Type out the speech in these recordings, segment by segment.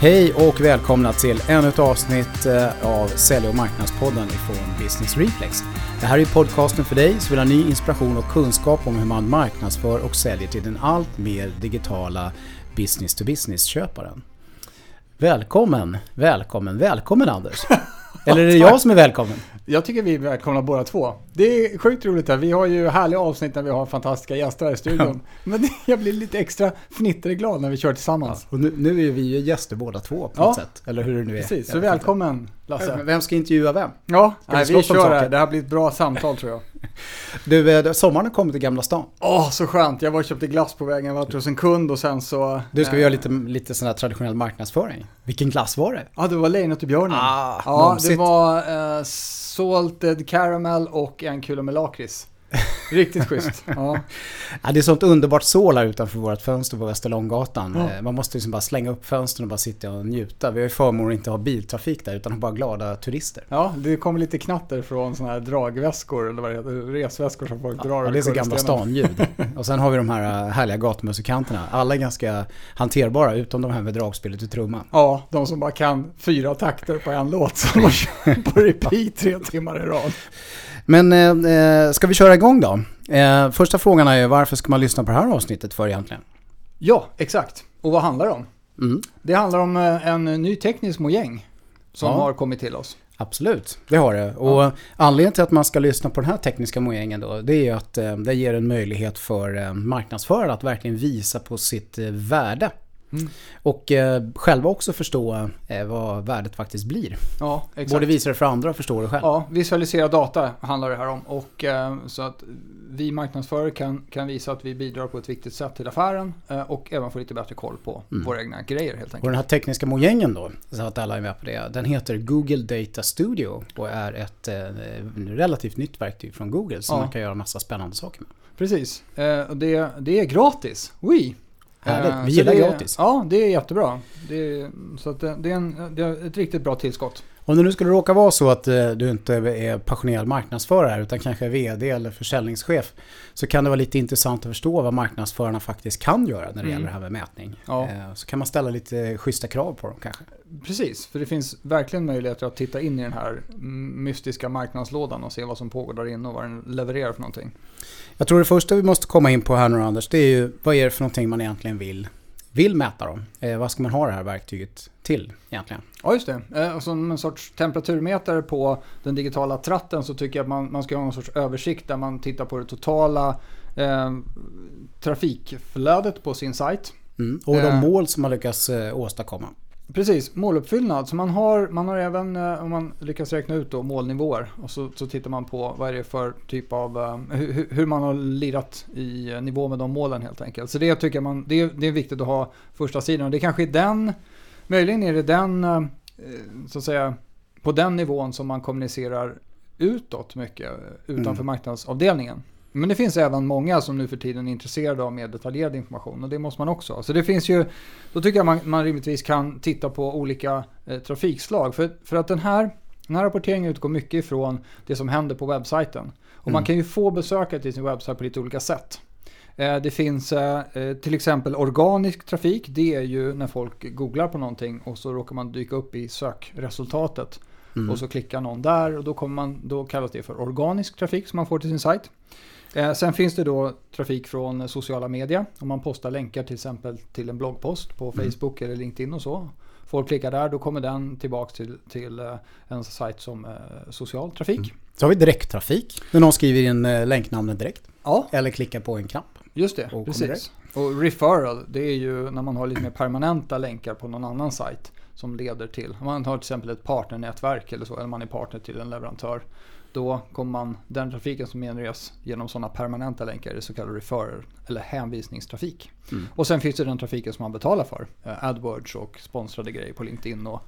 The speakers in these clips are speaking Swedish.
Hej och välkomna till ännu ett avsnitt eh, av Sälj och marknadspodden ifrån Business Reflex. Det här är podcasten för dig som vill ha ny inspiration och kunskap om hur man marknadsför och säljer till den allt mer digitala business-to-business-köparen. Välkommen, välkommen, välkommen Anders! Eller är det jag som är välkommen? Jag tycker vi är välkomna båda två. Det är sjukt roligt här. Vi har ju härliga avsnitt när vi har fantastiska gäster här i studion. Men jag blir lite extra fnittrig glad när vi kör tillsammans. Ja, och nu, nu är vi ju gäster båda två på något sätt. Eller hur det nu är. Precis, så välkommen Lasse. Vem ska intervjua vem? Ja, nej, vi kör det här. Det här blir ett bra samtal tror jag. Du, eh, sommaren kommit till Gamla stan. Åh, oh, så skönt. Jag var och köpte glass på vägen. Jag var hos en kund och sen så... Du, ska vi göra lite, lite sån här traditionell marknadsföring? Vilken glass var det? Ja, det var lejonet och björnen. Ah, ja, det var uh, salted caramel och en kula med lakrits. Riktigt schysst. Ja. ja. det är sånt underbart sål här utanför vårt fönster på Västerlånggatan. Ja. Eh, man måste liksom bara slänga upp fönstren och bara sitta och njuta. Vi har ju förmånen att inte ha biltrafik där utan bara glada turister. Ja, det kommer lite knatter från sådana här dragväskor eller vad det heter, resväskor som folk ja, drar. Ja, det är så Gamla stan-ljud. och sen har vi de här äh, härliga gatumusikanterna. Alla är ganska hanterbara utom de här med dragspelet och trumman. Ja, de som bara kan fyra takter på en låt som de kör på repeat tre timmar i rad. Men eh, eh, ska vi köra igång då? Eh, första frågan är varför ska man lyssna på det här avsnittet för egentligen? Ja, exakt. Och vad handlar det om? Mm. Det handlar om eh, en ny teknisk mojäng som ja. har kommit till oss. Absolut, det har det. Och ja. anledningen till att man ska lyssna på den här tekniska mojängen då, det är ju att eh, det ger en möjlighet för marknadsförare att verkligen visa på sitt värde Mm. Och eh, själva också förstå eh, vad värdet faktiskt blir. Ja, exakt. Både visa det för andra och förstå det själv. Ja, visualisera data handlar det här om. Och, eh, så att vi marknadsförare kan, kan visa att vi bidrar på ett viktigt sätt till affären eh, och även få lite bättre koll på mm. våra egna grejer helt enkelt. Och den här tekniska mojängen då, så att alla är med på det. Den heter Google Data Studio och är ett eh, relativt nytt verktyg från Google som ja. man kan göra massa spännande saker med. Precis, eh, det, det är gratis. Oui. Härligt, vi gillar det, gratis. Ja, det är jättebra. Det, så det, det, är en, det är ett riktigt bra tillskott. Om det nu skulle råka vara så att eh, du inte är passionerad marknadsförare utan kanske är VD eller försäljningschef så kan det vara lite intressant att förstå vad marknadsförarna faktiskt kan göra när det mm. gäller det här med mätning. Ja. Eh, så kan man ställa lite schyssta krav på dem kanske. Precis, för det finns verkligen möjligheter att titta in i den här mystiska marknadslådan och se vad som pågår där inne och vad den levererar för någonting. Jag tror det första vi måste komma in på här nu Anders, det är ju vad är det för någonting man egentligen vill, vill mäta dem? Eh, vad ska man ha det här verktyget till egentligen? Ja, just det. Eh, som en sorts temperaturmätare på den digitala tratten så tycker jag att man, man ska ha någon sorts översikt där man tittar på det totala eh, trafikflödet på sin sajt. Mm. Och de eh. mål som man lyckas eh, åstadkomma. Precis, måluppfyllnad. Så man har, man har även, eh, om man lyckas räkna ut då, målnivåer och så, så tittar man på vad är det för typ av, uh, hur, hur, man har lirat i uh, nivå med de målen helt enkelt. Så det tycker man, det är, det är viktigt att ha första sidan. Det kanske är den, möjligen är det den, så att säga, på den nivån som man kommunicerar utåt mycket utanför mm. marknadsavdelningen. Men det finns även många som nu för tiden är intresserade av mer detaljerad information och det måste man också ha. Så det finns ju, då tycker jag man, man rimligtvis kan titta på olika eh, trafikslag. För, för att den här, den här rapporteringen utgår mycket ifrån det som händer på webbsajten. Och mm. man kan ju få besökare till sin webbsajt på lite olika sätt. Eh, det finns eh, eh, till exempel organisk trafik. Det är ju när folk googlar på någonting och så råkar man dyka upp i sökresultatet. Mm. Och så klickar någon där och då, kommer man, då kallas det för organisk trafik som man får till sin sajt. Eh, sen finns det då trafik från sociala medier. Om man postar länkar till exempel till en bloggpost på mm. Facebook eller LinkedIn och så. Folk klickar där, då kommer den tillbaka till, till eh, en sajt som eh, social trafik. Mm. Så har vi direkttrafik, när någon skriver in länknamnet direkt. Ja. Eller klickar på en knapp. Just det, och precis. Och referral, det är ju när man har lite mer permanenta länkar på någon annan sajt som leder till, om man har till exempel ett partnernätverk eller så, eller man är partner till en leverantör då kommer man, den trafiken som genereras genom sådana permanenta länkar är så kallad referrer eller hänvisningstrafik. Mm. Och sen finns det den trafiken som man betalar för. Eh, AdWords och sponsrade grejer på LinkedIn och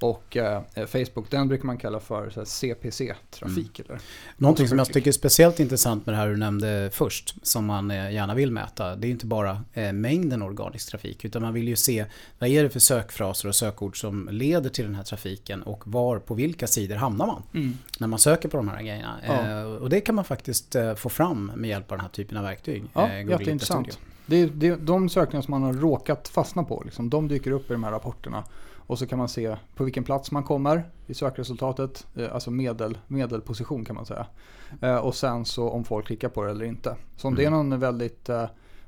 och eh, Facebook, den brukar man kalla för CPC-trafik. Mm. Någonting som jag tycker är speciellt intressant med det här du nämnde först, som man eh, gärna vill mäta, det är inte bara eh, mängden organisk trafik, utan man vill ju se vad är det för sökfraser och sökord som leder till den här trafiken och var, på vilka sidor hamnar man mm. när man söker på de här grejerna. Ja. Eh, och det kan man faktiskt eh, få fram med hjälp av den här typen av verktyg. Ja, jätteintressant. Det är, det är de sökningar som man har råkat fastna på. Liksom, de dyker upp i de här rapporterna. Och så kan man se på vilken plats man kommer i sökresultatet. eh, Alltså medel, medelposition kan man säga. Eh, Och sen så om folk klickar på det eller inte. Så om det är någon väldigt eh,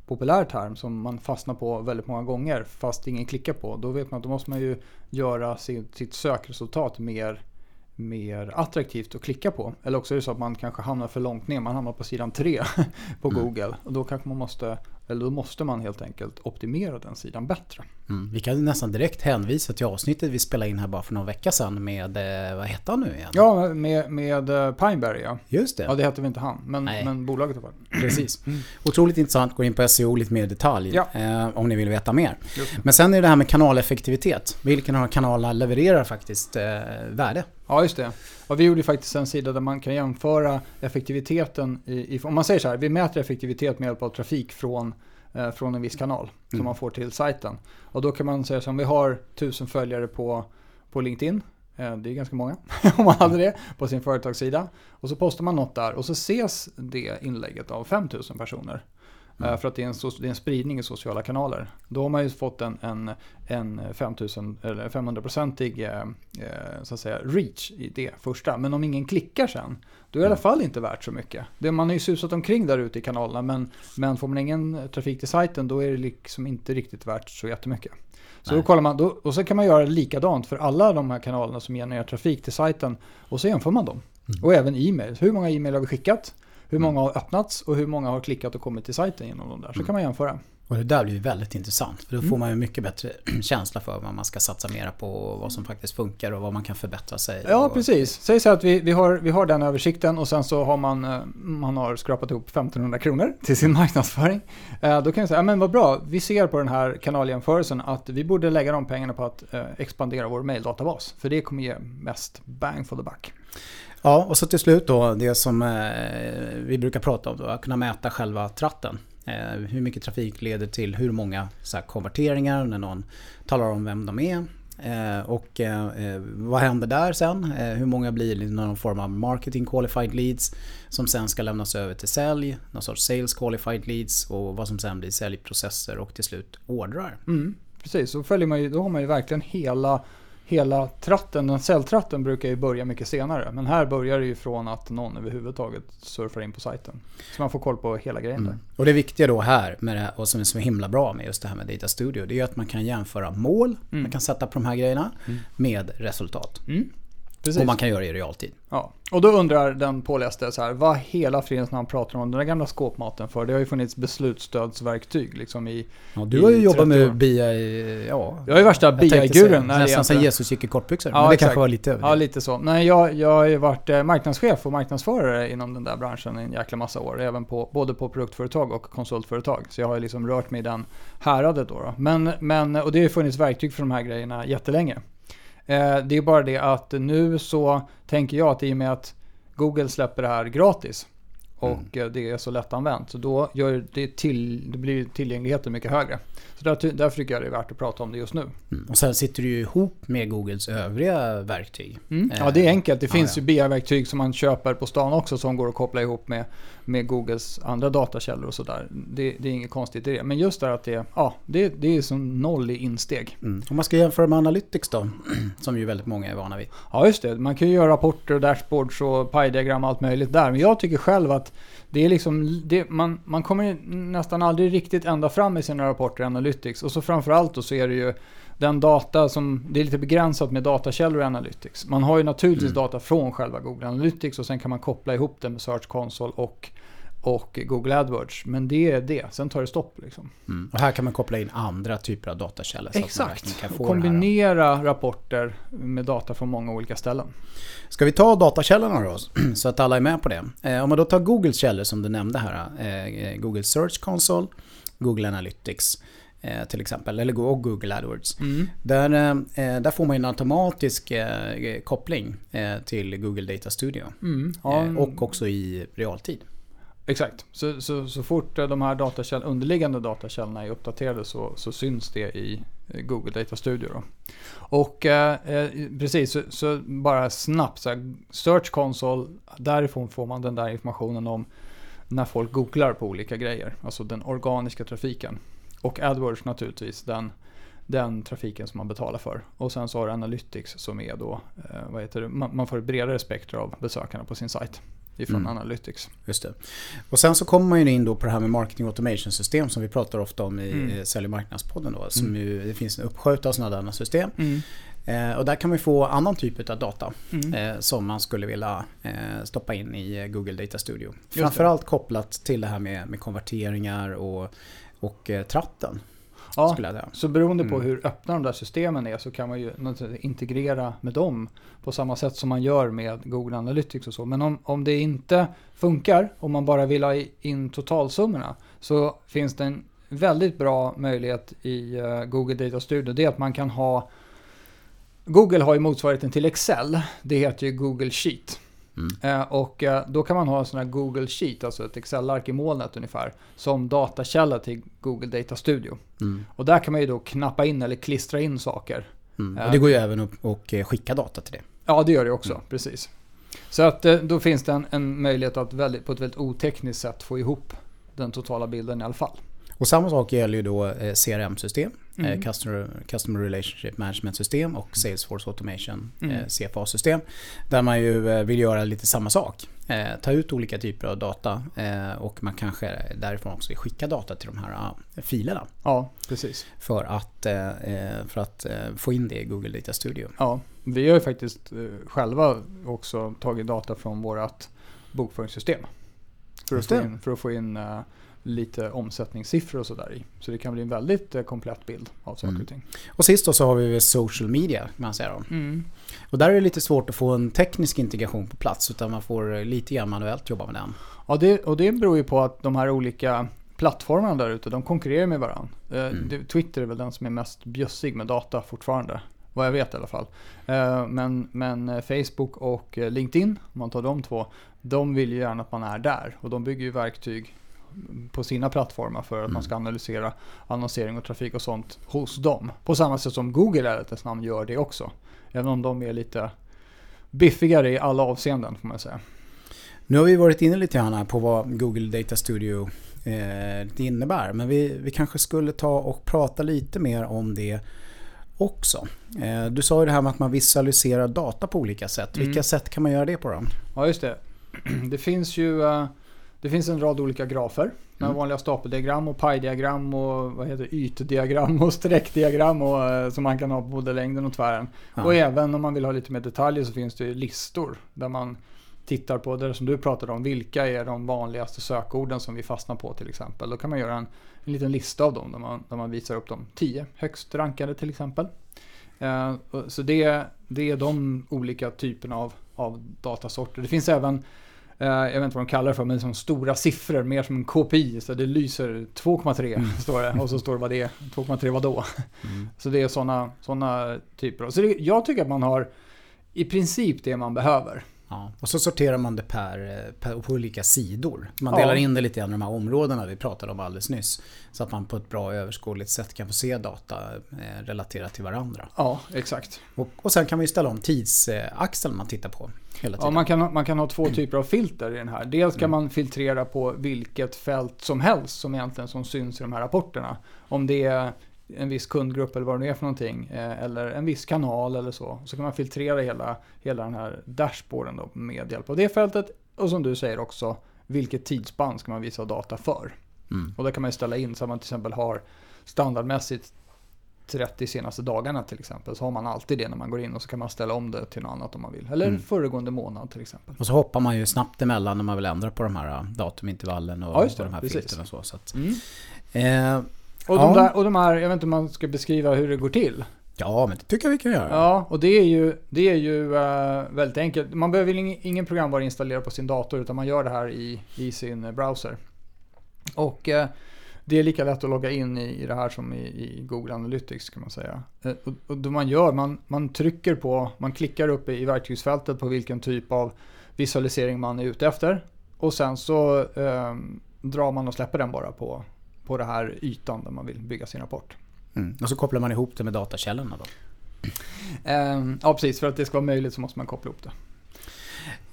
populär term som man fastnar på väldigt många gånger fast ingen klickar på. Då vet man att då måste man ju göra sitt, sitt sökresultat mer, mer attraktivt att klicka på. Eller också är det så att man kanske hamnar för långt ner. Man hamnar på sidan 3 på Google. Och då kanske man måste, eller då måste man helt enkelt optimera den sidan bättre. Mm. Vi kan nästan direkt hänvisa till avsnittet vi spelade in här bara för någon vecka sedan med, eh, vad hette han nu igen? Ja, med, med eh, Pineberry ja. Just det. Ja, det heter väl inte han, men, Nej. men bolaget fall. Precis. Otroligt intressant. Gå in på SEO lite mer i detalj Ja. eh, om ni vill veta mer. Men sen är det här med kanaleffektivitet. Vilken av kanalerna levererar faktiskt eh, värde? Ja, just det. Och vi gjorde faktiskt en sida där man kan jämföra effektiviteten i, i om man säger så här, vi mäter effektivitet med hjälp av trafik från, eh, från en viss kanal som Mm. man får till sajten. Och då kan man säga så om vi har tusen följare på, på LinkedIn, eh, det är ganska många om man hade det på sin företagssida. Och så postar man något där och så ses det inlägget av 5000 personer. Eh, För att det är, en, det är en spridning i sociala kanaler. Då har man ju fått en, en, en 5000 eller 500-procentig eh, eh, så att säga reach i det första. Men om ingen klickar sen, då är det i alla fall inte värt så mycket. Det, man har ju susat omkring där ute i kanalerna men, men får man ingen trafik till sajten då är det liksom inte riktigt värt så jättemycket. Så Nej. då kollar man, då, och så kan man göra likadant för alla de här kanalerna som genererar trafik till sajten och så jämför man dem. Och även e-mail. Hur många e-mail har vi skickat? Hur många har öppnats och hur många har klickat och kommit till sajten genom de där. Så kan man jämföra. Och det där blir ju väldigt intressant. För då Mm. får man ju mycket bättre känsla för vad man ska satsa mera på. och Vad som faktiskt funkar och vad man kan förbättra sig. Ja, och, precis. Säg så att vi, vi, har, vi har den översikten och sen så har man, eh, man har skrapat ihop 1500 kronor till sin marknadsföring. Eh, Då kan jag säga, ja, men vad bra, vi ser på den här kanaljämförelsen att vi borde lägga de pengarna på att eh, expandera vår maildatabas. För det kommer ge mest bang for the buck. Ja, och så till slut då det som eh, vi brukar prata om då, att kunna mäta själva tratten. Eh, hur mycket trafik leder till hur många så här, konverteringar när någon talar om vem de är. Eh, och eh, eh, vad händer där sen? Eh, hur många blir det någon form av marketing qualified leads som sen ska lämnas över till sälj, någon sorts sales qualified leads och vad som sen blir säljprocesser och till slut ordrar. Mm, precis, så följer man ju, då har man ju verkligen hela, hela tratten. Den säljtratten brukar ju börja mycket senare. Men här börjar det ju från att någon överhuvudtaget surfar in på sajten. Så man får koll på hela grejen där. Mm. Och det viktiga då här med det och som är så himla bra med just det här med Data Studio det är att man kan jämföra mål, Mm. man kan sätta på de här grejerna med resultat. Precis. Och man kan göra det i realtid. Ja. Och då undrar den påläste så här, vad hela fridens namn pratar om den där gamla skåpmaten för? Det har ju funnits beslutsstödsverktyg liksom i... Ja, du har ju jobbat 30 år. med BI, ja. Jag är värsta är Nästan inte. Jesus gick i kortbyxor. Ja, men det exakt. kanske var lite Ja, överdrivet. lite så. Nej, jag, jag har ju varit eh, marknadschef och marknadsförare inom den där branschen i en jäkla massa år. Även på, både på produktföretag och konsultföretag. Så jag har ju liksom rört mig i den häradet då. då. Men, men, och det har ju funnits verktyg för de här grejerna jättelänge. Eh, det är bara det att nu så tänker jag att i och med att Google släpper det här gratis och eh, det är så lättanvänt. Så då gör det till, det blir tillgängligheten mycket högre. Så därför, därför tycker jag det är värt att prata om det just nu. Mm. Och sen sitter du ju ihop med Googles övriga verktyg. Mm. Eh, Ja, det är enkelt. Det finns ja. ju BI-verktyg som man köper på stan också som går att koppla ihop med, med Googles andra datakällor och sådär. Det, det är inget konstigt i det. Men just det att det, ja, det, det är som noll i insteg. Mm. Om man ska jämföra med Analytics då, som ju väldigt många är vana vid. Ja, just det. Man kan ju göra rapporter och dashboards och pie-diagram och allt möjligt där. Men jag tycker själv att det är liksom, det, man, man kommer nästan aldrig riktigt ända fram i sina rapporter Analytics. Och så framförallt då så är det ju den data som, det är lite begränsat med datakällor i Analytics. Man har ju naturligtvis data från själva Google Analytics och sen kan man koppla ihop det med Search Console och, och Google AdWords. Men det är det, sen tar det stopp liksom. Mm. Och här kan man koppla in andra typer av datakällor. Så att man verkligen Exakt, och kombinera rapporter med data från många olika ställen. Ska vi ta datakällorna då, så att alla är med på det? Eh, om man då tar Googles källor som du nämnde här, eh, Google Search Console, Google Analytics eh, till exempel, eller Google AdWords. Där, eh, där får man en automatisk koppling till Google Data Studio. Mm, ja, och också i realtid. Exakt. Så, så, så fort de här datakäll, underliggande datakällorna är uppdaterade så, så syns det i eh, Google Data Studio. Då. Och eh, eh, precis, så, så bara snabbt så här, Search Console, därifrån får man den där informationen om när folk googlar på olika grejer. Alltså den organiska trafiken. Och AdWords naturligtvis den, den trafiken som man betalar för. Och sen så har du Analytics som är då, eh, vad heter det, man, man får ett bredare spektra av besökarna på sin sajt ifrån mm. Analytics. Just det. Och sen så kommer man ju in då på det här med marketing automation system som vi pratar ofta om i mm. Sälj och marknadspodden. Då, som mm. ju, det finns en uppsjö av sådana system. Mm. Eh, och där kan vi få annan typ av data mm. eh, som man skulle vilja eh, stoppa in i eh, Google Data Studio. Framförallt kopplat till det här med, med konverteringar och, och eh, tratten. Ja, så beroende på mm. hur öppna de där systemen är så kan man ju integrera med dem på samma sätt som man gör med Google Analytics och så. Men om, om det inte funkar, om man bara vill ha in totalsummorna, så finns det en väldigt bra möjlighet i uh, Google Data Studio. Det är att man kan ha Google har ju motsvarigheten till Excel. Det heter ju Google Sheet. Mm. Eh, och eh, då kan man ha en sån här Google Sheet, alltså ett Excel-ark i molnet ungefär, som datakälla till Google Data Studio. Mm. Och där kan man ju då knappa in eller klistra in saker. Mm. Och det går ju även att och skicka data till det. Ja, det gör det också, mm. precis. Så att då finns det en, en möjlighet att väldigt, på ett väldigt otekniskt sätt få ihop den totala bilden i alla fall. Och samma sak gäller ju då CRM-system. Eh, mm. Customer, Customer Relationship Management System och Salesforce Automation mm. eh, CFA-system. Där man ju eh, vill göra lite samma sak. Ta ut olika typer av data och man kanske därifrån också vill skicka data till de här filerna. Ja, precis. För att, för att få in det i Google Data Studio. Ja, vi har ju faktiskt själva också tagit data från vårt bokföringssystem. För att, få in, för att få in lite omsättningssiffror och sådär i. Så det kan bli en väldigt eh, komplett bild av saker mm. och ting. Och sist då så har vi social media kan man säga då. Mm. Och där är det lite svårt att få en teknisk integration på plats utan man får eh, lite grann manuellt jobba med den. Ja, det, och det beror ju på att de här olika plattformarna där ute, de konkurrerar med varandra. Eh, mm. Twitter är väl den som är mest bjussig med data fortfarande. Vad jag vet i alla fall. Men, men Facebook och LinkedIn, om man tar de två, de vill ju gärna att man är där. Och de bygger ju verktyg på sina plattformar för att mm. man ska analysera annonsering och trafik och sånt hos dem. På samma sätt som Google är ett namn gör det också. Även om de är lite biffigare i alla avseenden får man säga. Nu har vi varit inne lite grann på vad Google Data Studio eh, innebär. Men vi, vi kanske skulle ta och prata lite mer om det också. Eh, du sa ju det här med att man visualiserar data på olika sätt. Mm. Vilka sätt kan man göra det på då? Ja, just det. Det finns ju uh, det finns en rad olika grafer. Med mm. vanliga stapeldiagram och pajdiagram och vad heter ytdiagram och streckdiagram och, eh, som man kan ha på både längden och tvären. Ja. Och även om man vill ha lite mer detaljer så finns det listor där man tittar på det som du pratade om. Vilka är de vanligaste sökorden som vi fastnar på till exempel. Då kan man göra en, en liten lista av dem där man, där man visar upp de tio högst rankade till exempel. Uh, så det, det är de olika typerna av, av datasorter. Det finns även Eh, jag vet inte vad de kallar det för, men som stora siffror, mer som en KPI. Så det lyser 2,3 mm. står det och så står det vad det är. 2,3 vadå? Mm. Så det är sådana såna typer. Så det, jag tycker att man har i princip det man behöver. Ja, och så sorterar man det per, per, på olika sidor. Man delar ja. in det lite grann i de här områdena vi pratade om alldeles nyss. Så att man på ett bra överskådligt sätt kan få se data eh, relaterat till varandra. Ja, exakt. Och, och sen kan vi ställa om tidsaxeln man tittar på. Hela tiden. Ja, man, kan, man kan ha två typer av filter i den här. Dels kan mm. man filtrera på vilket fält som helst som egentligen som syns i de här rapporterna. Om det är en viss kundgrupp eller vad det nu är för någonting. Eh, eller en viss kanal eller så. Så kan man filtrera hela, hela den här dashboarden då med hjälp av det fältet. Och som du säger också, vilket tidsspann ska man visa data för? Mm. Och där kan man ställa in så att man till exempel har standardmässigt 30 senaste dagarna till exempel. Så har man alltid det när man går in och så kan man ställa om det till något annat om man vill. Eller mm. föregående månad till exempel. Och så hoppar man ju snabbt emellan när man vill ändra på de här äh, datumintervallen och, ja, det, och de här filterna och så. så att, mm. eh, och, ja. de där, och de här, jag vet inte om man ska beskriva hur det går till. Ja, men det tycker jag vi kan göra. Ja, och det är ju, det är ju uh, väldigt enkelt. Man behöver ingen, ingen programvara installera på sin dator utan man gör det här i, i sin browser. Och uh, det är lika lätt att logga in i, i det här som i, i Google Analytics kan man säga. Uh, och, och det man gör, man, man trycker på, man klickar upp i, i verktygsfältet på vilken typ av visualisering man är ute efter. Och sen så drar man och släpper den bara på, på den här ytan där man vill bygga sin rapport. Mm. Och så kopplar man ihop det med datakällorna då? Um, ja, precis. För att det ska vara möjligt så måste man koppla ihop det.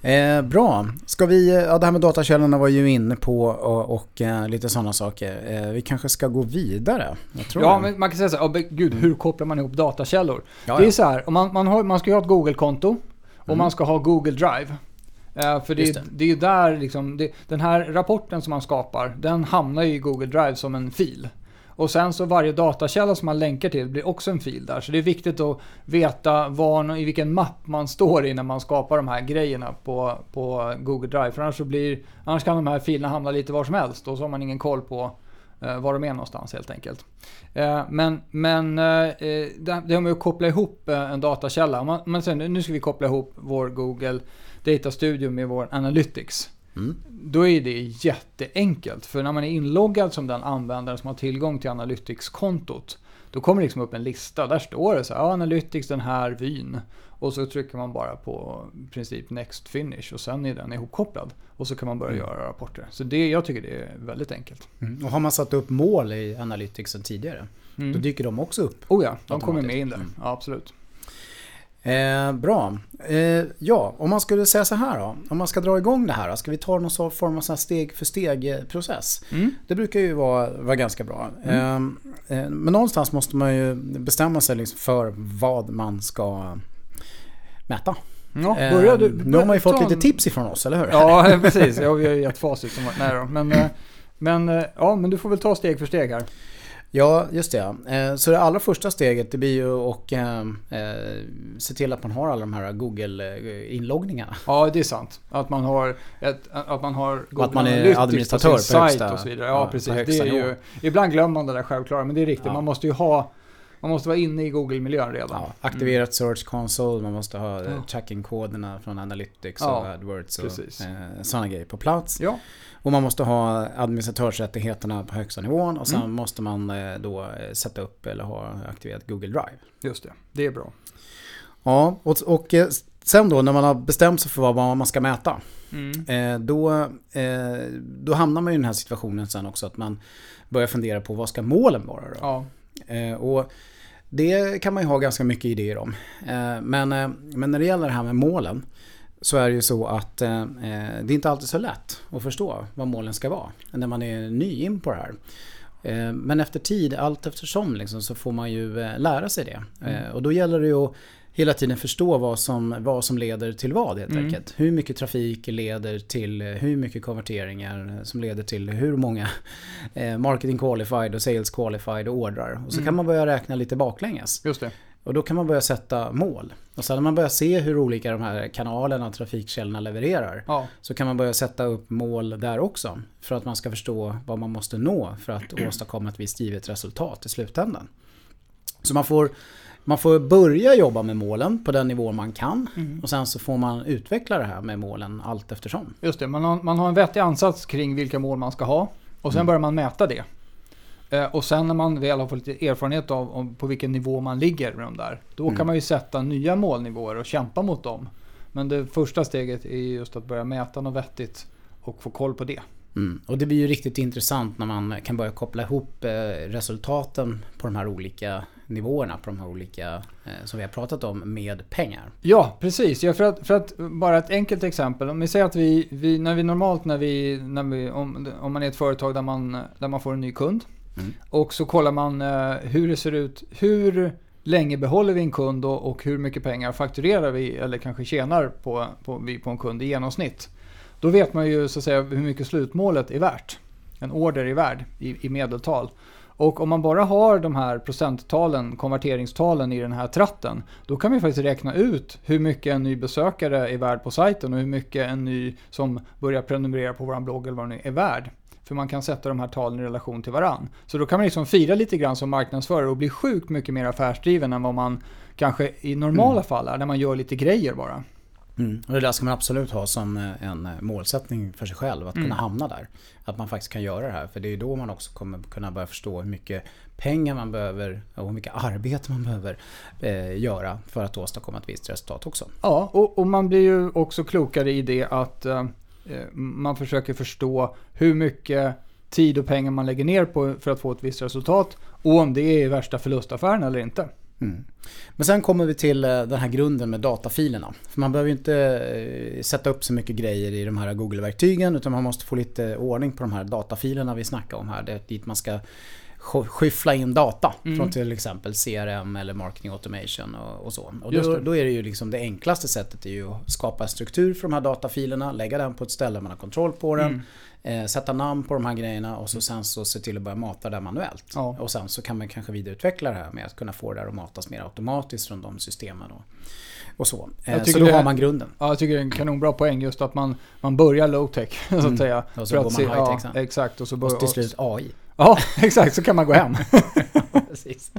Eh, bra. Ska vi, ja, det här med datakällorna var ju inne på och, och eh, lite sådana saker. Eh, vi kanske ska gå vidare. Ja, det. men man kan säga så här, oh, gud, hur kopplar man ihop datakällor? Ja, Det är ja. så här, man, man, har, man ska ju ha ett Google-konto och Mm. man ska ha Google Drive. Eh, för det, det. det är ju där liksom, det, den här rapporten som man skapar, den hamnar ju i Google Drive som en fil. Och sen så varje datakälla som man länkar till blir också en fil där. Så det är viktigt att veta var, i vilken mapp man står i när man skapar de här grejerna på, på Google Drive. För annars, så blir, annars kan de här filerna hamna lite var som helst och så har man ingen koll på eh, var de är någonstans helt enkelt. Eh, men men eh, eh, det, det har med att koppla ihop eh, en datakälla. Om Man, man säger nu ska vi koppla ihop vår Google Data Studio med vår Analytics. Mm. Då är det jätteenkelt. För när man är inloggad som den användare som har tillgång till Analytics-kontot. Då kommer det liksom upp en lista. Där står det så här, ja, Analytics den här vyn. Och så trycker man bara på i princip Next Finish och sen är den ihopkopplad. Och så kan man börja Mm. göra rapporter. Så det, jag tycker det är väldigt enkelt. Mm. Och har man satt upp mål i Analytics sedan tidigare, Mm. då dyker de också upp. Oh ja, de kommer med in där. Mm. Ja, absolut. Eh, bra. Eh, ja, om man skulle säga så här då. Om man ska dra igång det här då, ska vi ta någon form av steg för steg process? Mm. Det brukar ju vara, vara ganska bra. Eh, eh, men någonstans måste man ju bestämma sig liksom för vad man ska mäta. Ja, Eh, börja du. nu har man ju fått ta en- lite tips ifrån oss, eller hur? Ja, precis. Ja, vi har ju gett facit. Som, nej då. Men, eh, men, eh, ja, men du får väl ta steg för steg här. Ja, just det. Eh, Så det allra första steget det blir ju att eh, eh, se till att man har alla de här Google-inloggningarna. Ja, det är sant. Att man har, ett, att man har Google att man är administratör på på sin högsta- sajt och så vidare. Ja, ja, precis. Det är ju, ibland glömmer man det där självklara, men det är riktigt. Ja. Man måste ju ha, man måste vara inne i Google-miljön redan. Ja, aktiverat Search Console, man måste ha eh, Ja. tracking-koderna från Analytics Ja, och AdWords och eh, sådana grejer på plats. Ja, Och man måste ha administratörsrättigheterna på högsta nivån och sen Mm. måste man eh, då eh, sätta upp eller ha aktiverat Google Drive. just det. Det är bra. Ja, och, och eh, sen då när man har bestämt sig för vad man ska mäta. Mm. Då, då hamnar man i den här situationen sen också att man börjar fundera på vad ska målen vara då? Ja, och det kan man ju ha ganska mycket idéer om. Eh, men, eh, men när det gäller det här med målen så är det ju så att eh, eh, det är inte alltid så lätt att förstå vad målen ska vara när man är ny in på det här. Eh, Men efter tid, allt eftersom liksom, så får man ju lära sig det. Eh, Och då gäller det ju att hela tiden förstå vad som, vad som leder till vad helt Mm. enkelt. Hur mycket trafik leder till hur mycket konverteringar som leder till hur många eh, marketing qualified och sales qualified ordrar. Och så Mm. kan man börja räkna lite baklänges. just det. Och då kan man börja sätta mål. Och sen när man börjar se hur olika de här kanalerna och trafikkällorna levererar Ja, så kan man börja sätta upp mål där också. För att man ska förstå vad man måste nå för att åstadkomma ett visst givet resultat i slutändan. Så man får, man får börja jobba med målen på den nivå man kan. Mm. Och sen så får man utveckla det här med målen allt eftersom. just det. Man har, man har en vettig ansats kring vilka mål man ska ha. Och sen Mm. börjar man mäta det. Eh, Och sen när man väl har fått lite erfarenhet av, på vilken nivå man ligger med de där. Då Mm. kan man ju sätta nya målnivåer och kämpa mot dem. Men det första steget är just att börja mäta något vettigt och få koll på det. Mm. Och det blir ju riktigt intressant när man kan börja koppla ihop eh, resultaten på de här olika nivåerna, på de här olika eh, som vi har pratat om, med pengar. Ja, precis. Ja, för, att, för att bara ett enkelt exempel. Om vi säger att vi, vi när vi normalt när vi, när vi om, om man är ett företag där man, där man får en ny kund. Mm. Och så kollar man eh, hur det ser ut. Hur länge behåller vi en kund och, och hur mycket pengar fakturerar vi eller kanske tjänar på, på, vi på en kund i genomsnitt. Då vet man ju så att säga hur mycket slutmålet är värt. En order är värd i, i medeltal. Och om man bara har de här procenttalen, konverteringstalen i den här tratten, då kan vi faktiskt räkna ut hur mycket en ny besökare är värd på sajten och hur mycket en ny som börjar prenumerera på vår blogg eller vad det nu är värd. För man kan sätta de här talen i relation till varann. Så då kan man liksom fira lite grann som marknadsförare och bli sjukt mycket mer affärsdriven än vad man kanske i normala fall är, när man gör lite grejer bara. Mm. Och det där ska man absolut ha som eh, en eh, målsättning för sig själv, att Mm. kunna hamna där. Att man faktiskt kan göra det här, för det är då man också kommer kunna börja förstå hur mycket pengar man behöver och hur mycket arbete man behöver eh, göra för att åstadkomma ett visst resultat också. Ja, och, och man blir ju också klokare i det att eh, eh, man försöker förstå hur mycket tid och pengar man lägger ner på för att få ett visst resultat och om det är värsta förlustaffären eller inte. Mm. Men sen kommer vi till eh, den här grunden med datafilerna. För man behöver ju inte eh, sätta upp så mycket grejer i de här Google-verktygen utan man måste få lite ordning på de här datafilerna vi snackar om här. Det är dit man ska skyffla in data mm. från till exempel CRM eller marketing automation och, och så. Och då, då, är det ju liksom det enklaste sättet är ju att skapa en struktur för de här datafilerna, lägga den på ett ställe man har kontroll på den. Mm. Eh, sätta namn på de här grejerna och så sen så se till att börja mata det manuellt. Ja. Och sen så kan man kanske vidareutveckla det här med att kunna få det att matas mer automatiskt från de systemen. Och, och så. Eh, så då har man grunden. Ja, jag tycker det är en kanonbra poäng just att man, man börjar low-tech så att mm. säga. Och så går man high-tech ja, Exakt. Och så börjar, och till slut AI. Ja, exakt. Så kan man gå hem. precis.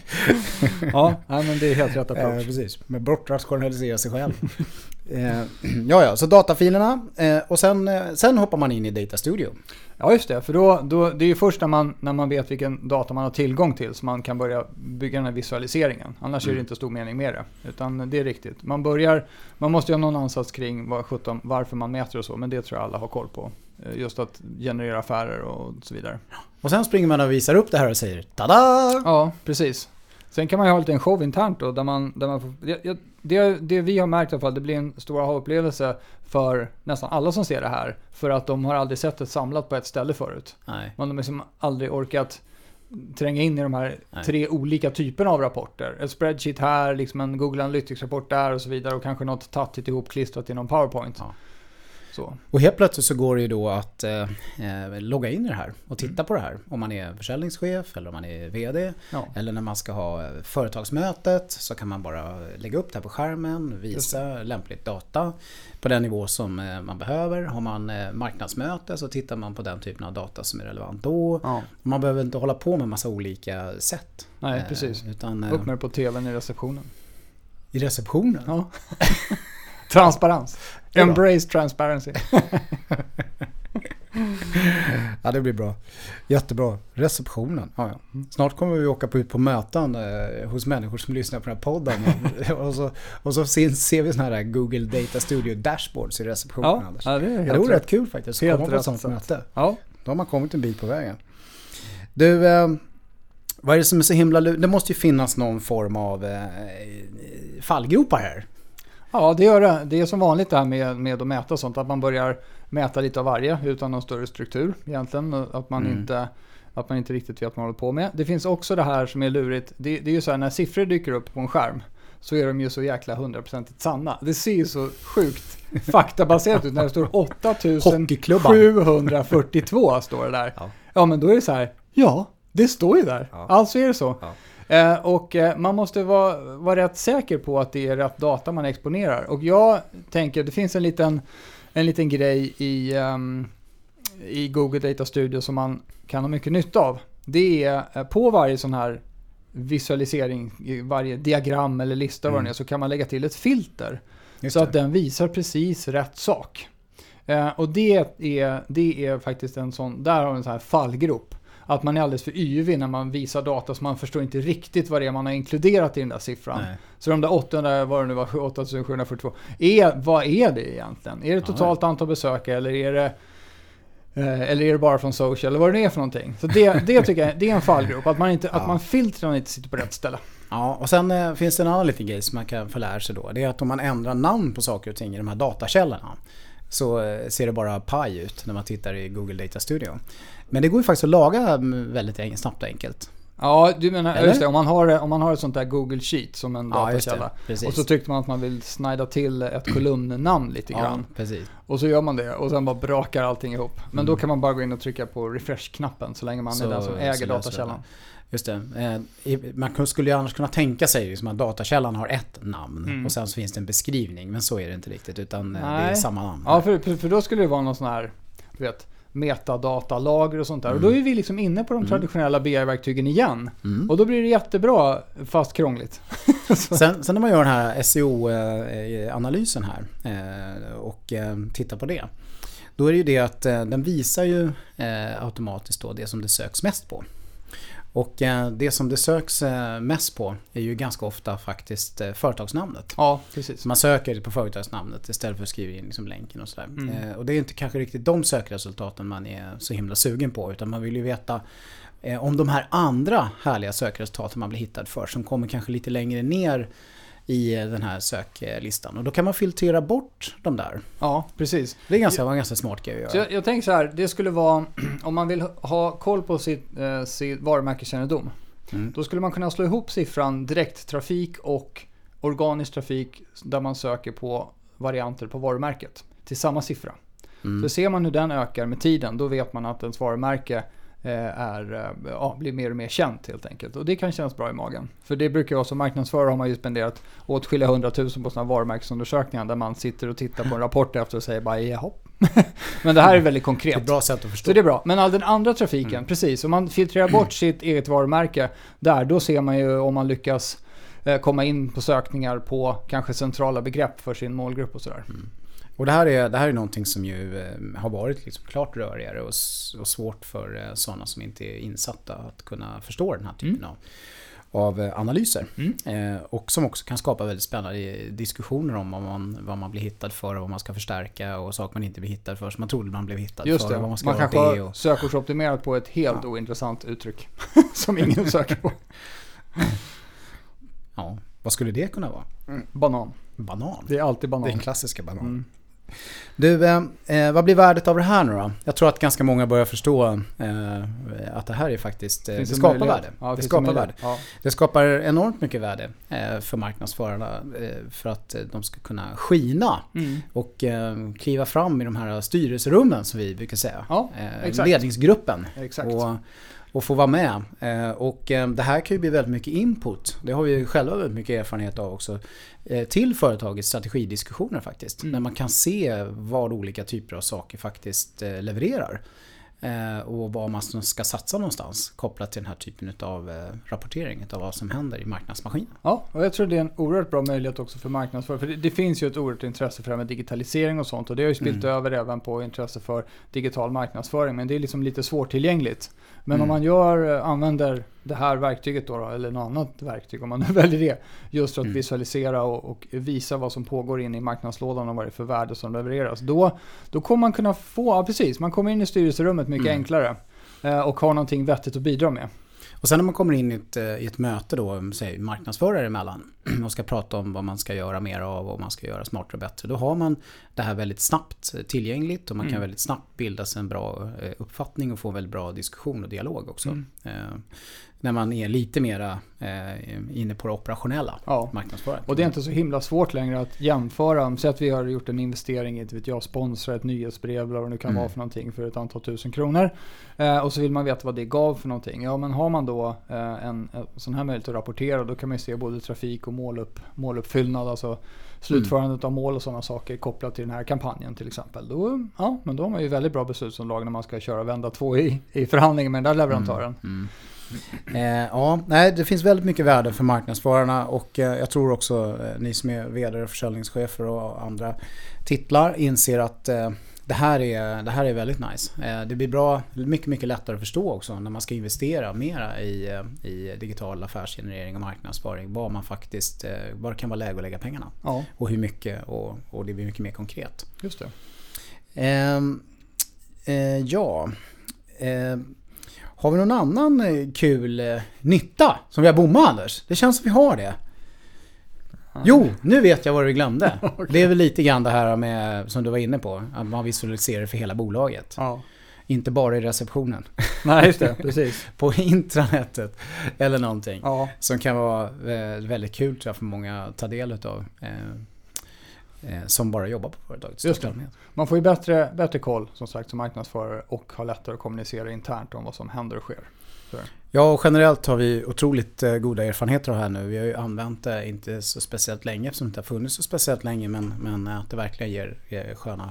ja, men det är helt rätt approach. Eh, precis, med bortrationalisera sig själv. eh, ja, ja, så datafilerna eh, och sen, eh, sen hoppar man in i Data Studio. Ja, just det. För då, då, det är ju först när man, när man vet vilken data man har tillgång till som man kan börja bygga den här visualiseringen. Annars mm. är det mm. inte stor mening med det. Utan det är riktigt. Man, börjar, man måste ha någon ansats kring vad, 17, varför man mäter och så, men det tror jag alla har koll på. Eh, just att generera affärer och så vidare. Och sen springer man och visar upp det här och säger tada! Ja, precis. Sen kan man ju ha lite en show internt då, där man, där man får, det, det, det vi har märkt i alla fall, det blir en stor aha-upplevelse för nästan alla som ser det här. För att de har aldrig sett det samlat på ett ställe förut. Nej. Man har liksom aldrig orkat tränga in i de här Nej. tre olika typerna av rapporter. En spreadsheet här, liksom en Google Analytics-rapport där och så vidare och kanske något tattigt ihop klistrat i någon PowerPoint. Ja. Så. Och helt plötsligt så går det ju då att eh, eh, logga in i det här och titta mm. på det här. Om man är försäljningschef eller om man är VD. Ja. Eller när man ska ha eh, företagsmötet så kan man bara lägga upp det här på skärmen, visa lämpligt data på den nivå som eh, man behöver. Har man marknadsmöte så tittar man på den typen av data som är relevant då. Ja. Man behöver inte hålla på med massa olika sätt. Nej, precis. Utan, upp med det på TVn i receptionen. I receptionen? Ja. Transparens. Embrace transparency. ja, det blir bra. Jättebra. Receptionen. Ja, ja. Snart kommer vi åka på ut på möten eh, hos människor som lyssnar på den här podden. och, så, och så ser vi sådana här Google Data Studio dashboards i receptionen. Ja, ja det är helt rätt kul faktiskt. Att komma på ett sånt möte. Ja. Då har man kommit en bit på vägen. Du, eh, vad är det som är så himla Det måste ju finnas någon form av eh, fallgropar här. Ja, det gör det. Det är som vanligt det här med, med att mäta sånt. Att man börjar mäta lite av varje utan någon större struktur egentligen. Att man, mm. inte, att man inte riktigt vet vad man håller på med. Det finns också det här som är lurigt. Det, det är ju så här när siffror dyker upp på en skärm så är de ju så jäkla hundraprocentigt sanna. Det ser ju så sjukt faktabaserat ut när det står 8742 står det där. Ja. ja, men då är det så här, ja, det står ju där. Ja. Alltså är det så. Ja. Eh, och eh, man måste vara, vara rätt säker på att det är rätt data man exponerar. Och jag tänker, det finns en liten, en liten grej i, um, i Google Data Studio som man kan ha mycket nytta av. Det är eh, på varje sån här visualisering, varje diagram eller lista mm. vad det är, så kan man lägga till ett filter. Just så det. att den visar precis rätt sak. Eh, och det är, det är faktiskt en sån, där har vi en sån här fallgrop att man är alldeles för yvig när man visar data så man förstår inte riktigt vad det är man har inkluderat i den där siffran. Nej. Så de där 800, vad det nu var, 8742, är, vad är det egentligen? Är det totalt ja, antal besökare eller är det eh, eller är det bara från social eller vad det är för någonting. Så det, det tycker jag det är en fallgrop, att man, inte, ja. att man filtren inte sitter på rätt ställe. Ja, och sen eh, finns det en annan liten grej som man kan få lära sig då. Det är att om man ändrar namn på saker och ting i de här datakällorna så eh, ser det bara paj ut när man tittar i Google Data Studio. Men det går ju faktiskt att laga väldigt snabbt och enkelt. Ja, du menar, just det, om man, har, om man har ett sånt där Google Sheet som en datakälla. Ja, och så tyckte man att man vill snida till ett kolumnnamn lite grann. Ja. Och så gör man det och sen bara brakar allting ihop. Men mm. då kan man bara gå in och trycka på refresh-knappen så länge man så, är den som äger datakällan. Just det. Eh, man skulle ju annars kunna tänka sig liksom att datakällan har ett namn mm. och sen så finns det en beskrivning. Men så är det inte riktigt utan Nej. Eh, det är samma namn. Ja, för, för då skulle det vara någon sån här, du vet, metadatalager och sånt där. Mm. Och då är vi liksom inne på de mm. traditionella BI-verktygen igen. Mm. Och då blir det jättebra fast krångligt. sen, sen, när man gör den här SEO-analysen här eh, och eh, tittar på det. Då är det ju det att eh, den visar ju automatiskt då det som det söks mest på. Och eh, det som det söks eh, mest på är ju ganska ofta faktiskt eh, företagsnamnet. Ja, precis. man söker på företagsnamnet istället för att skriva in liksom länken och sådär. Mm. Och det är inte kanske riktigt de sökresultaten man är så himla sugen på utan man vill ju veta om de här andra härliga sökresultaten man blir hittad för som kommer kanske lite längre ner i den här söklistan. Och då kan man filtrera bort de där. Ja, precis. Det är ganska, var en ganska smart grej att göra. Så jag, jag tänker så här, det skulle vara om man vill ha koll på sitt, eh, sitt varumärkeskännedom. Mm. Då skulle man kunna slå ihop siffran direkttrafik och organisk trafik där man söker på varianter på varumärket till samma siffra. Mm. Så ser man hur den ökar med tiden, då vet man att ens varumärke eh, är, eh, ja, blir mer och mer känt helt enkelt. Och det kan kännas bra i magen. För det brukar jag som marknadsförare har man ju spenderat åtskilliga hundratusen på sådana varumärkesundersökningar där man sitter och tittar på en rapport efter och säger bara jaha. Men det här är väldigt Det är konkret. ett bra sätt att förstå. Så det är bra. Men all den andra trafiken, Mm. precis. Om man filtrerar bort sitt eget varumärke där, då ser man ju om man lyckas eh, komma in på sökningar på kanske centrala begrepp för sin målgrupp och sådär. Och det här är, det här är någonting som ju eh, har varit liksom klart rörigare och, och svårt för eh, sådana som inte är insatta att kunna förstå den här typen av, av eh, analyser. Mm. Och som också kan skapa väldigt spännande diskussioner om vad man, vad man blir hittad för och vad man ska förstärka och saker man inte blir hittad för som man trodde man blev hittad Just för. det, och Vad man, man ska göra kanske har och, sökordsoptimerat på ett helt Ja. ointressant uttryck. som ingen söker på. ja, vad skulle det kunna vara? Banan. Banan? Det är alltid banan. den klassiska banan. Mm. Du, eh, eh, vad blir värdet av det här nu då? Jag tror att ganska många börjar förstå eh, att det här är faktiskt, eh, det skapar möjlighet? värde. Ja, det skapar möjlighet? värde. Ja. Det skapar enormt mycket värde eh, för marknadsförarna eh, för att de ska kunna skina Mm. och kliva fram i de här styrelserummen som vi brukar säga. Ja, exakt. Ledningsgruppen. Exakt. Och, och få vara med. Eh, Och eh, det här kan ju bli väldigt mycket input. Det har vi ju själva väldigt mycket erfarenhet av också. eh, Till företagets strategidiskussioner faktiskt. Mm. Man kan se vad olika typer av saker faktiskt levererar. Eh, Och vad man ska satsa någonstans kopplat till den här typen av rapportering av vad som händer i marknadsmaskinen. Ja, och jag tror det är en oerhört bra möjlighet också för marknadsföring. För det, det finns ju ett oerhört intresse för det här med digitalisering och sånt. Och det har ju spillt Mm. över även på intresse för digital marknadsföring. Men det är liksom lite svårtillgängligt. Men Mm. om man gör, eh, använder det här verktyget då, då, eller något annat verktyg om man nu väljer det. Just för att Mm. visualisera och, och visa vad som pågår inne i marknadslådan och vad det är för värde som levereras. Då, då kommer man kunna få, ja precis, man kommer in i styrelserummet mycket Mm. enklare. eh, Och har någonting vettigt att bidra med. Och sen när man kommer in i ett, eh, i ett möte då, säg marknadsförare emellan och ska prata om vad man ska göra mer av och vad man ska göra smartare och bättre. Då har man det här väldigt snabbt tillgängligt och man kan Mm. väldigt snabbt bilda sig en bra eh, uppfattning och få en väldigt bra diskussion och dialog också. Mm. Eh, när man är lite mera eh, inne på det operationella Ja. marknadsförandet. Och det är inte så himla svårt längre att jämföra. Säg att vi har gjort en investering i vet jag, ett nyhetsbrev eller vad det nu kan Mm. vara för någonting för ett antal tusen kronor. Eh, och så vill man veta vad det gav för någonting. Ja men har man då eh, en, en sån här möjlighet att rapportera då kan man se både trafik och målupp, måluppfyllnad. Alltså slutförandet av mål och sådana saker kopplat till den här kampanjen till exempel. Då, ja, men då har man ju väldigt bra beslutsunderlag när man ska köra vända två i, i förhandlingen med den där leverantören. Mm. Eh, ja, nej, det finns väldigt mycket värde för marknadsförarna och eh, jag tror också eh, ni som är vd och försäljningschefer och andra titlar inser att eh, det här, är, det här är väldigt nice. Eh, det blir bra, mycket, mycket lättare att förstå också när man ska investera mera i, eh, i digital affärsgenerering och marknadsföring. Vad man faktiskt, eh, var det kan vara läge att lägga pengarna. Ja, Och hur mycket och, och det blir mycket mer konkret. just det. Ehm, eh, ja. Ehm, har vi någon annan eh, kul eh, nytta som vi har bommat Anders? Det känns som vi har det. Jo, nu vet jag vad du glömde. Det är väl lite grann det här med, som du var inne på, att man visualiserar för hela bolaget. Ja. Inte bara i receptionen. Nej, just det. Precis. På intranetet eller någonting. Ja. Som kan vara väldigt kul tror jag för många att ta del utav. Eh, eh, som bara jobbar på företaget. Just det. Man får ju bättre, bättre koll som sagt som marknadsförare och har lättare att kommunicera internt om vad som händer och sker. Så. Ja, och generellt har vi otroligt eh, goda erfarenheter av det här nu. Vi har ju använt det inte så speciellt länge eftersom det inte har funnits så speciellt länge men, men att det verkligen ger, ger sköna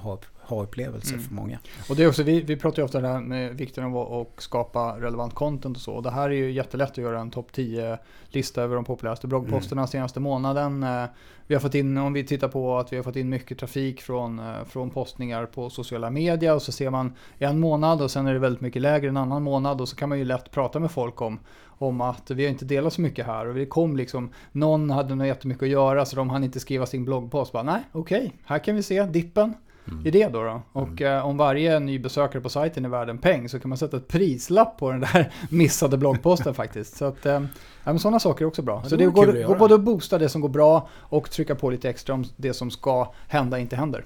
ha- ha-upplevelser Mm. för många. Och det är också, vi, vi pratar ju ofta det här med vikten av att skapa relevant content och så. Och det här är ju jättelätt att göra en topp 10-lista över de populäraste bloggposterna senaste månaden. Eh, Vi har fått in, om vi tittar på att vi har fått in mycket trafik från, eh, från postningar på sociala medier och så ser man en månad och sen är det väldigt mycket lägre en annan månad och så kan man ju lätt prata med folk om, om att vi har inte delat så mycket här och det kom liksom, någon hade nog jättemycket att göra så de hann inte skriva sin bloggpost. Bara, Nej, okej, här kan vi se dippen. Mm. idé då. då. Och mm. eh, om varje ny besökare på sajten är värd en peng så kan man sätta ett prislapp på den där missade bloggposten faktiskt. Så att, eh, ja, sådana saker är också bra. Ja, så det går, går både att boosta det som går bra och trycka på lite extra om det som ska hända inte händer.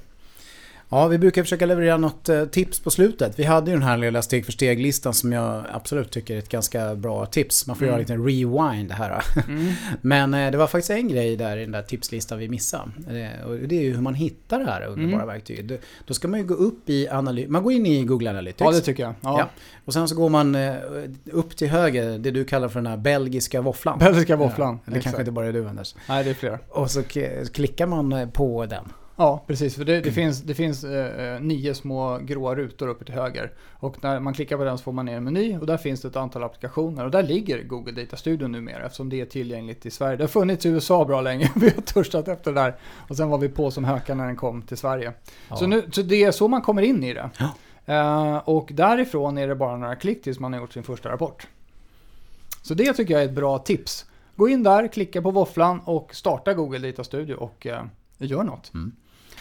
Ja, vi brukar försöka leverera något eh, tips på slutet. Vi hade ju den här lilla steg för steg-listan som jag absolut tycker är ett ganska bra tips. Man får mm. göra lite rewind här. Mm. Men eh, det var faktiskt en grej där i den där tipslistan vi missade. Eh, och det är ju hur man hittar det här underbara mm. verktyget. Då ska man ju gå upp i analys... Man går in i Google Analytics. Ja, det tycker jag. Ja. ja. Och sen så går man upp till höger, det du kallar för den här belgiska våfflan. Belgiska våfflan. Ja, det kanske inte bara är du Anders. Nej, det är fler. Och så klickar man på den. Ja, precis. För det, det finns, det finns eh, eh, nio små gråa rutor uppe till höger. Och när man klickar på den så får man ner en meny och där finns det ett antal applikationer. Och där ligger Google Data Studio numera eftersom det är tillgängligt i Sverige. Det har funnits i USA bra länge. vi har törstat efter det där. Och sen var vi på som hökar när den kom till Sverige. Ja. Så, nu, så det är så man kommer in i det. Ja. Uh, och därifrån är det bara några klick tills man har gjort sin första rapport. Så det tycker jag är ett bra tips. Gå in där, klicka på våfflan och starta Google Data Studio och uh, gör något. Mm.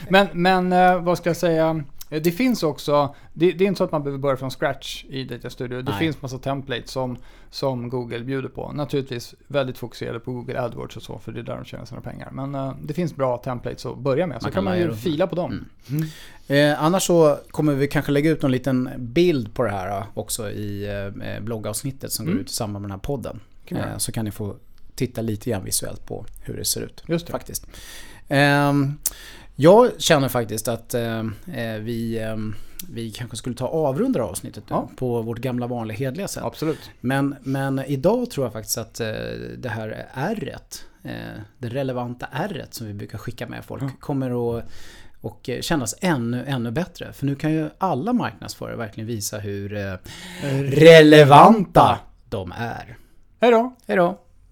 Men, men eh, vad ska jag säga? Eh, det finns också, det, det, är inte så att man behöver börja från scratch i Data Studio. Det Nej. finns massa templates som, som Google bjuder på. Naturligtvis väldigt fokuserade på Google AdWords och så, för det är där de tjänar sina pengar. Men uh, det finns bra templates att börja med, så man kan, man ju fila på dem. Mm. Mm. Eh, annars så kommer vi kanske lägga ut någon liten bild på det här också i eh, bloggavsnittet som mm. går ut i samband med den här podden. Eh, så kan ni få titta lite grann visuellt på hur det ser ut. Just det. Faktiskt. Jag känner faktiskt att eh, eh, vi, eh, vi kanske skulle ta avrunda avsnittet ja. på vårt gamla vanliga hedliga sätt. Absolut. Men, men idag tror jag faktiskt att eh, det här ärret, eh, det relevanta ärret som vi brukar skicka med folk, ja. kommer att och kännas ännu, ännu bättre. För nu kan ju alla marknadsförare verkligen visa hur eh, relevanta de är. Hej då! Hej då!